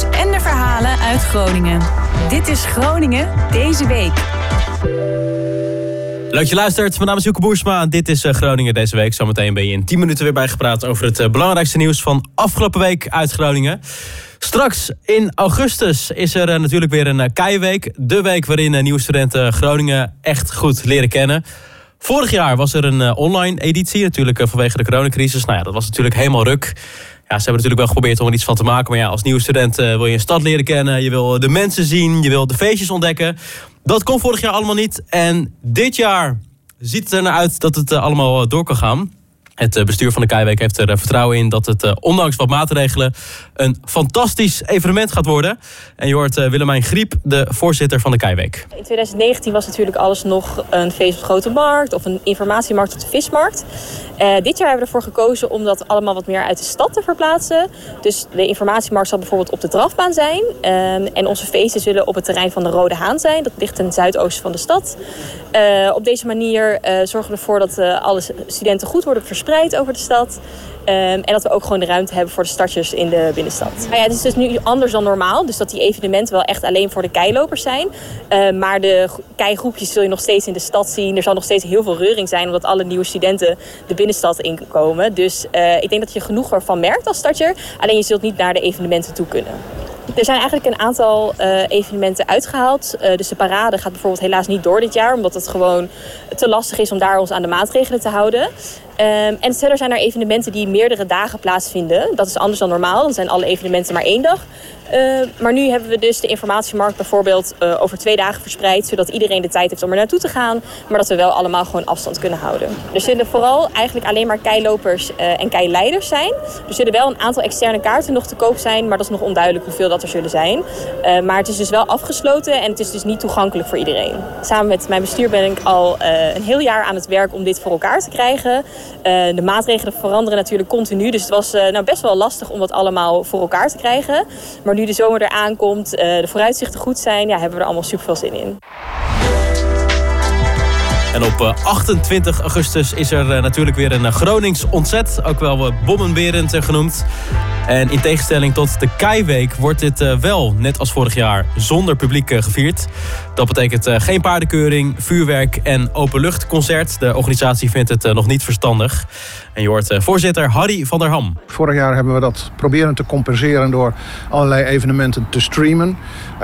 en de verhalen uit Groningen. Dit is Groningen deze week. Leuk dat je luistert. Mijn naam is Joeke Boersma. Dit is eh, Groningen deze week. Zometeen ben je in 10 minuten weer bijgepraat over het eh, belangrijkste nieuws van afgelopen week uit Groningen. Straks in augustus is er eh, natuurlijk weer een Keiweek. De week waarin nieuwe studenten Groningen echt goed leren kennen. Vorig jaar was er een online editie, natuurlijk vanwege de coronacrisis. Nou ja, dat was natuurlijk helemaal ruk. Ja, ze hebben natuurlijk wel geprobeerd om er iets van te maken. Maar ja, als nieuwe student wil je een stad leren kennen. Je wil de mensen zien. Je wil de feestjes ontdekken. Dat kon vorig jaar allemaal niet. En dit jaar ziet het er naar uit dat het allemaal door kan gaan. Het eh, bestuur van de Keiweek heeft er eh, vertrouwen in dat het, eh, ondanks wat maatregelen, een fantastisch evenement gaat worden. En je hoort Willemijn Griep, de voorzitter van de Keiweek. In 2019 was natuurlijk alles nog een feest op de Grote Markt of een informatiemarkt op de Vismarkt. dit jaar hebben we ervoor gekozen om dat allemaal wat meer uit de stad te verplaatsen. Dus de informatiemarkt zal bijvoorbeeld op de drafbaan zijn. Ehm, en onze feesten zullen op het terrein van de Rode Haan zijn. Dat ligt ten zuidoosten van de stad. Op deze manier zorgen we ervoor dat alle studenten goed worden verspreid over de stad. Ehm, en dat we ook gewoon de ruimte hebben voor de starters in de binnenstad. Nou ja, het is dus nu anders dan normaal. Dus dat die evenementen wel echt alleen voor de keilopers zijn. Ehm, maar de keigroepjes zul je nog steeds in de stad zien. Er zal nog steeds heel veel reuring zijn. Omdat alle nieuwe studenten de binnenstad inkomen. Dus ik denk dat je genoeg ervan merkt als starter. Alleen je zult niet naar de evenementen toe kunnen. Er zijn eigenlijk een aantal uh, evenementen uitgehaald. Dus de parade gaat bijvoorbeeld helaas niet door dit jaar. Omdat het gewoon te lastig is om daar ons aan de maatregelen te houden. Um, en verder zijn er evenementen die meerdere dagen plaatsvinden. Dat is anders dan normaal. Dan zijn alle evenementen maar één dag. Uh, maar nu hebben we dus de informatiemarkt bijvoorbeeld uh, over twee dagen verspreid. Zodat iedereen de tijd heeft om er naartoe te gaan. Maar dat we wel allemaal gewoon afstand kunnen houden. Er zullen vooral eigenlijk alleen maar keilopers uh, en keileiders zijn. Er zullen wel een aantal externe kaarten nog te koop zijn. Maar dat is nog onduidelijk hoeveel dat er zullen zijn. maar het is dus wel afgesloten en het is dus niet toegankelijk voor iedereen. Samen met mijn bestuur ben ik al een heel jaar aan het werk om dit voor elkaar te krijgen. Uh, de maatregelen veranderen natuurlijk continu. Dus het was uh, nou best wel lastig om dat allemaal voor elkaar te krijgen. Maar nu de zomer eraan komt, uh, de vooruitzichten goed zijn, ja, hebben we er allemaal super veel zin in. En op 28 augustus is er natuurlijk weer een Gronings ontzet. Ook wel bommenwerend genoemd. En in tegenstelling tot de Keiweek wordt dit wel, net als vorig jaar, zonder publiek gevierd. Dat betekent uh, geen paardenkeuring, vuurwerk en openluchtconcert. De organisatie vindt het nog niet verstandig. En je hoort voorzitter Harry van der Ham. Vorig jaar hebben we dat proberen te compenseren door allerlei evenementen te streamen.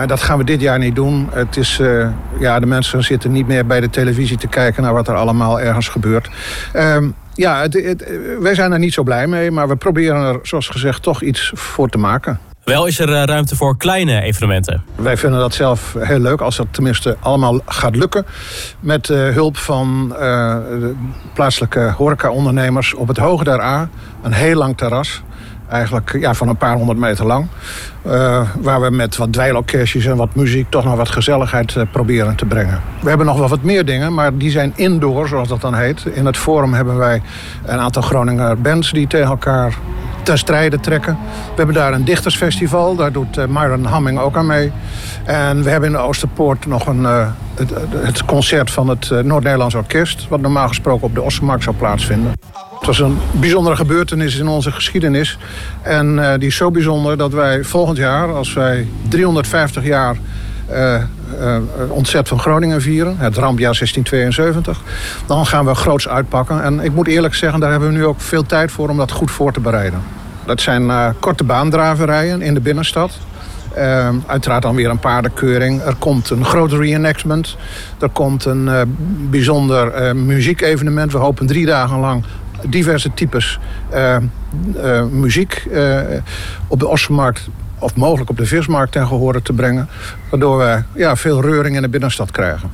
dat gaan we dit jaar niet doen. Het is, ja, de mensen zitten niet meer bij de televisie te kijken naar wat er allemaal ergens gebeurt. Ehm, ja, het, het, wij zijn er niet zo blij mee, maar we proberen er, zoals gezegd, toch iets voor te maken. Wel is er eh, ruimte voor kleine evenementen. Wij vinden dat zelf heel leuk als dat tenminste allemaal gaat lukken. Met uh, hulp van uh, plaatselijke horecaondernemers op het Hoge der A. Een heel lang terras. Eigenlijk ja, van een paar honderd meter lang. Uh, waar we met wat dweilorkestjes en wat muziek toch nog wat gezelligheid uh, proberen te brengen. We hebben nog wel wat meer dingen, maar die zijn indoor, zoals dat dan heet. In het forum hebben wij een aantal Groninger bands die tegen elkaar ten strijde trekken. We hebben daar een dichtersfestival, daar doet uh, Myron Hamming ook aan mee. En we hebben in de Oosterpoort nog een, het, het, concert van het Noord-Nederlands Orkest... wat normaal gesproken op de Ossenmarkt zou plaatsvinden. Was een bijzondere gebeurtenis in onze geschiedenis. En die is zo bijzonder dat wij volgend jaar, als wij 350 jaar... Uh, uh, ontzet van Groningen vieren, het rampjaar 1672. Dan gaan we groots uitpakken. En ik moet eerlijk zeggen, daar hebben we nu ook veel tijd voor om dat goed voor te bereiden. Dat zijn korte baandraverijen in de binnenstad. Uiteraard dan weer een paardenkeuring. Er komt een groot reenactment. Er komt een bijzonder uh, muziekevenement. We hopen drie dagen lang diverse types muziek op de Ossenmarkt of mogelijk op de vismarkt ten gehore te brengen. Waardoor we ja, veel reuring in de binnenstad krijgen.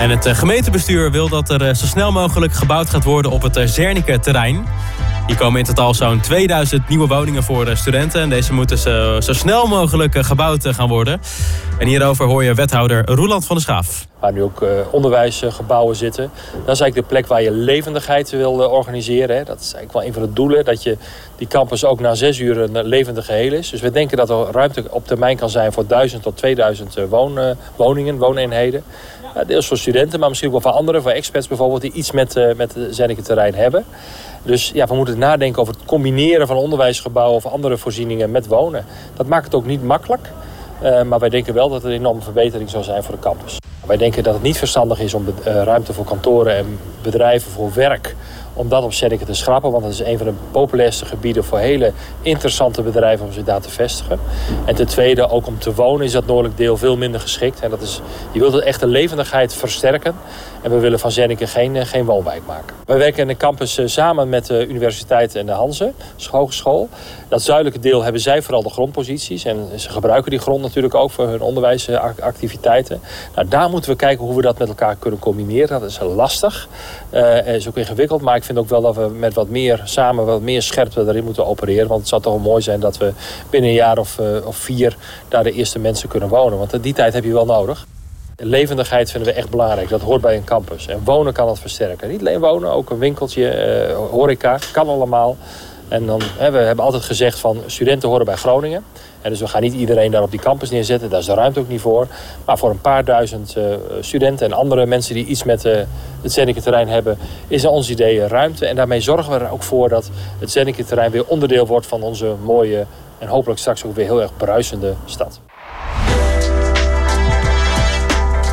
En het eh, gemeentebestuur wil dat er eh, zo snel mogelijk gebouwd gaat worden op het eh, Zernike-terrein. Hier komen in totaal zo'n 2000 nieuwe woningen voor studenten. En deze moeten zo, zo snel mogelijk gebouwd gaan worden. En hierover hoor je wethouder Roeland van der Schaaf. Waar nu ook onderwijsgebouwen zitten. Dat is eigenlijk de plek waar je levendigheid wil organiseren. Hè. Dat is eigenlijk wel een van de doelen, dat je die campus ook na zes uur een levendig geheel is. Dus we denken dat er ruimte op termijn kan zijn voor 1000 tot 2000 woon, woningen, wooneenheden. deels voor studenten, maar misschien ook wel voor anderen, voor experts bijvoorbeeld, die iets met, met het Zenneke-terrein hebben. Dus ja, we moeten nadenken over het combineren van onderwijsgebouwen of andere voorzieningen met wonen. Dat maakt het ook niet makkelijk. Maar wij denken wel dat het een enorme verbetering zou zijn voor de campus. Wij denken dat het niet verstandig is om uh, ruimte voor kantoren en bedrijven voor werk om dat op Zenneke te schrappen. Want dat is een van de populairste gebieden voor hele interessante bedrijven om zich daar te vestigen. En ten tweede, ook om te wonen is dat noordelijk deel veel minder geschikt. En dat is, je wilt echt de levendigheid versterken. En we willen van Zenneke geen, eh, geen woonwijk maken. Wij werken in de campus eh, samen met de universiteit en de Hanze, Hogeschool. Dat zuidelijke deel hebben zij vooral de grondposities. En ze gebruiken die grond natuurlijk ook voor hun onderwijsactiviteiten. Nou, daar moeten we kijken hoe we dat met elkaar kunnen combineren. Dat is lastig. Uh, is ook ingewikkeld. Maar ik vind ook wel dat we met wat meer samen, wat meer scherpte erin moeten opereren. Want het zou toch wel mooi zijn dat we binnen een jaar of, of vier daar de eerste mensen kunnen wonen. Want die tijd heb je wel nodig. Levendigheid vinden we echt belangrijk. Dat hoort bij een campus. En wonen kan het versterken. Niet alleen wonen, ook een winkeltje, uh, horeca. Kan allemaal. En dan, hè, we hebben altijd gezegd van studenten horen bij Groningen. En dus we gaan niet iedereen daar op die campus neerzetten. Daar is de ruimte ook niet voor. Maar voor een paar duizend uh, studenten en andere mensen die iets met uh, het Zenneke-terrein hebben... is in ons idee ruimte. En daarmee zorgen we er ook voor dat het Zenneke-terrein weer onderdeel wordt van onze mooie... en hopelijk straks ook weer heel erg bruisende stad.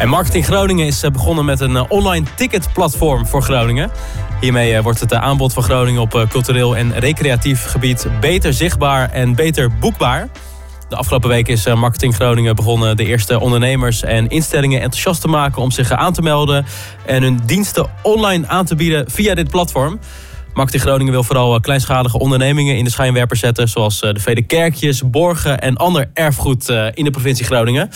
En Marketing Groningen is eh, begonnen met een eh, online ticketplatform voor Groningen. Hiermee eh, wordt het aanbod van Groningen op cultureel en recreatief gebied beter zichtbaar en beter boekbaar. De afgelopen week is Marketing Groningen begonnen de eerste ondernemers en instellingen enthousiast te maken om zich aan te melden en hun diensten online aan te bieden via dit platform. Marketing Groningen wil vooral eh, kleinschalige ondernemingen in de schijnwerper zetten. Zoals eh, de vele kerkjes, borgen en ander erfgoed eh, in de provincie Groningen.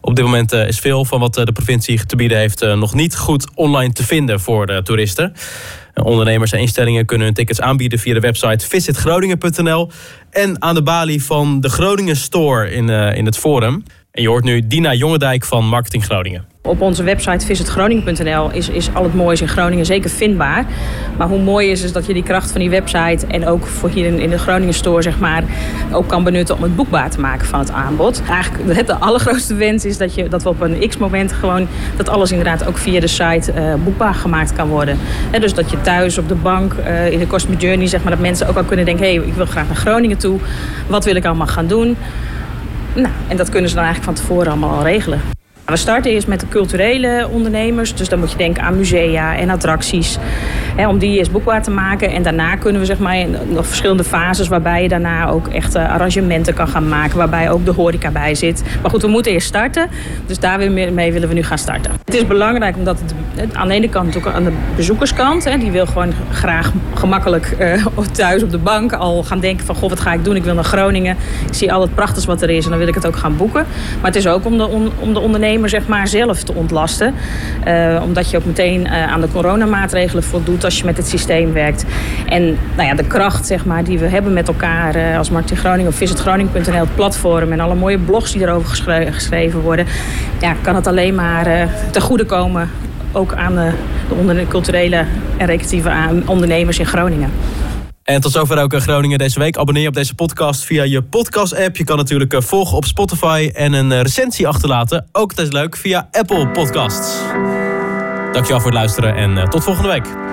Op dit moment is veel van wat de provincie te bieden heeft nog niet goed online te vinden voor toeristen. Ondernemers en instellingen kunnen hun tickets aanbieden via de website visitgroningen.nl en aan de balie van de Groningen Store in, in het Forum. En je hoort nu Dina Jongendijk van Marketing Groningen. Op onze website visitgroningen.nl is, is al het moois in Groningen zeker vindbaar. Maar hoe mooi is, is dat je die kracht van die website en ook voor hier in, de Groningen Store zeg maar, ook kan benutten om het boekbaar te maken van het aanbod. Eigenlijk de allergrootste wens is dat, je, dat we op een x-moment gewoon dat alles inderdaad ook via de site uh, boekbaar gemaakt kan worden. dus dat je thuis op de bank uh, in de Customer Journey zeg maar, dat mensen ook al kunnen denken, hé, hey, ik wil graag naar Groningen toe. Wat wil ik allemaal gaan doen? Nou, en dat kunnen ze dan eigenlijk van tevoren allemaal al regelen. We starten eerst met de culturele ondernemers. Dus dan moet je denken aan musea en attracties. Om die eerst boekbaar te maken. En daarna kunnen we zeg maar nog verschillende fases waarbij je daarna ook echt arrangementen kan gaan maken. Waarbij ook de horeca bij zit. Maar goed, we moeten eerst starten. Dus daar mee willen we nu gaan starten. Het is belangrijk omdat het aan de ene kant ook aan de bezoekerskant. Hè, die wil gewoon graag gemakkelijk uh, thuis op de bank al gaan denken van... goh, wat ga ik doen? Ik wil naar Groningen. Ik zie al het prachtigs wat er is en dan wil ik het ook gaan boeken. Maar het is ook om de, om de ondernemer zeg maar, zelf te ontlasten. Uh, omdat je ook meteen aan de coronamaatregelen voldoet als je met het systeem werkt. En nou ja, de kracht zeg maar, die we hebben met elkaar uh, als Martin Groningen of visitgroningen.nl, het platform en alle mooie blogs die erover geschreven worden, ja, kan het alleen maar ten goede komen. Ook aan de, de culturele en recreatieve ondernemers in Groningen. En tot zover ook Groningen deze week. Abonneer op deze podcast via je podcast-app. Je kan natuurlijk eh, volgen op Spotify en een eh, recensie achterlaten. Ook dat is leuk via Apple Podcasts. Dankjewel voor het luisteren en eh, tot volgende week.